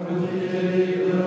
Amen.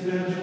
Israel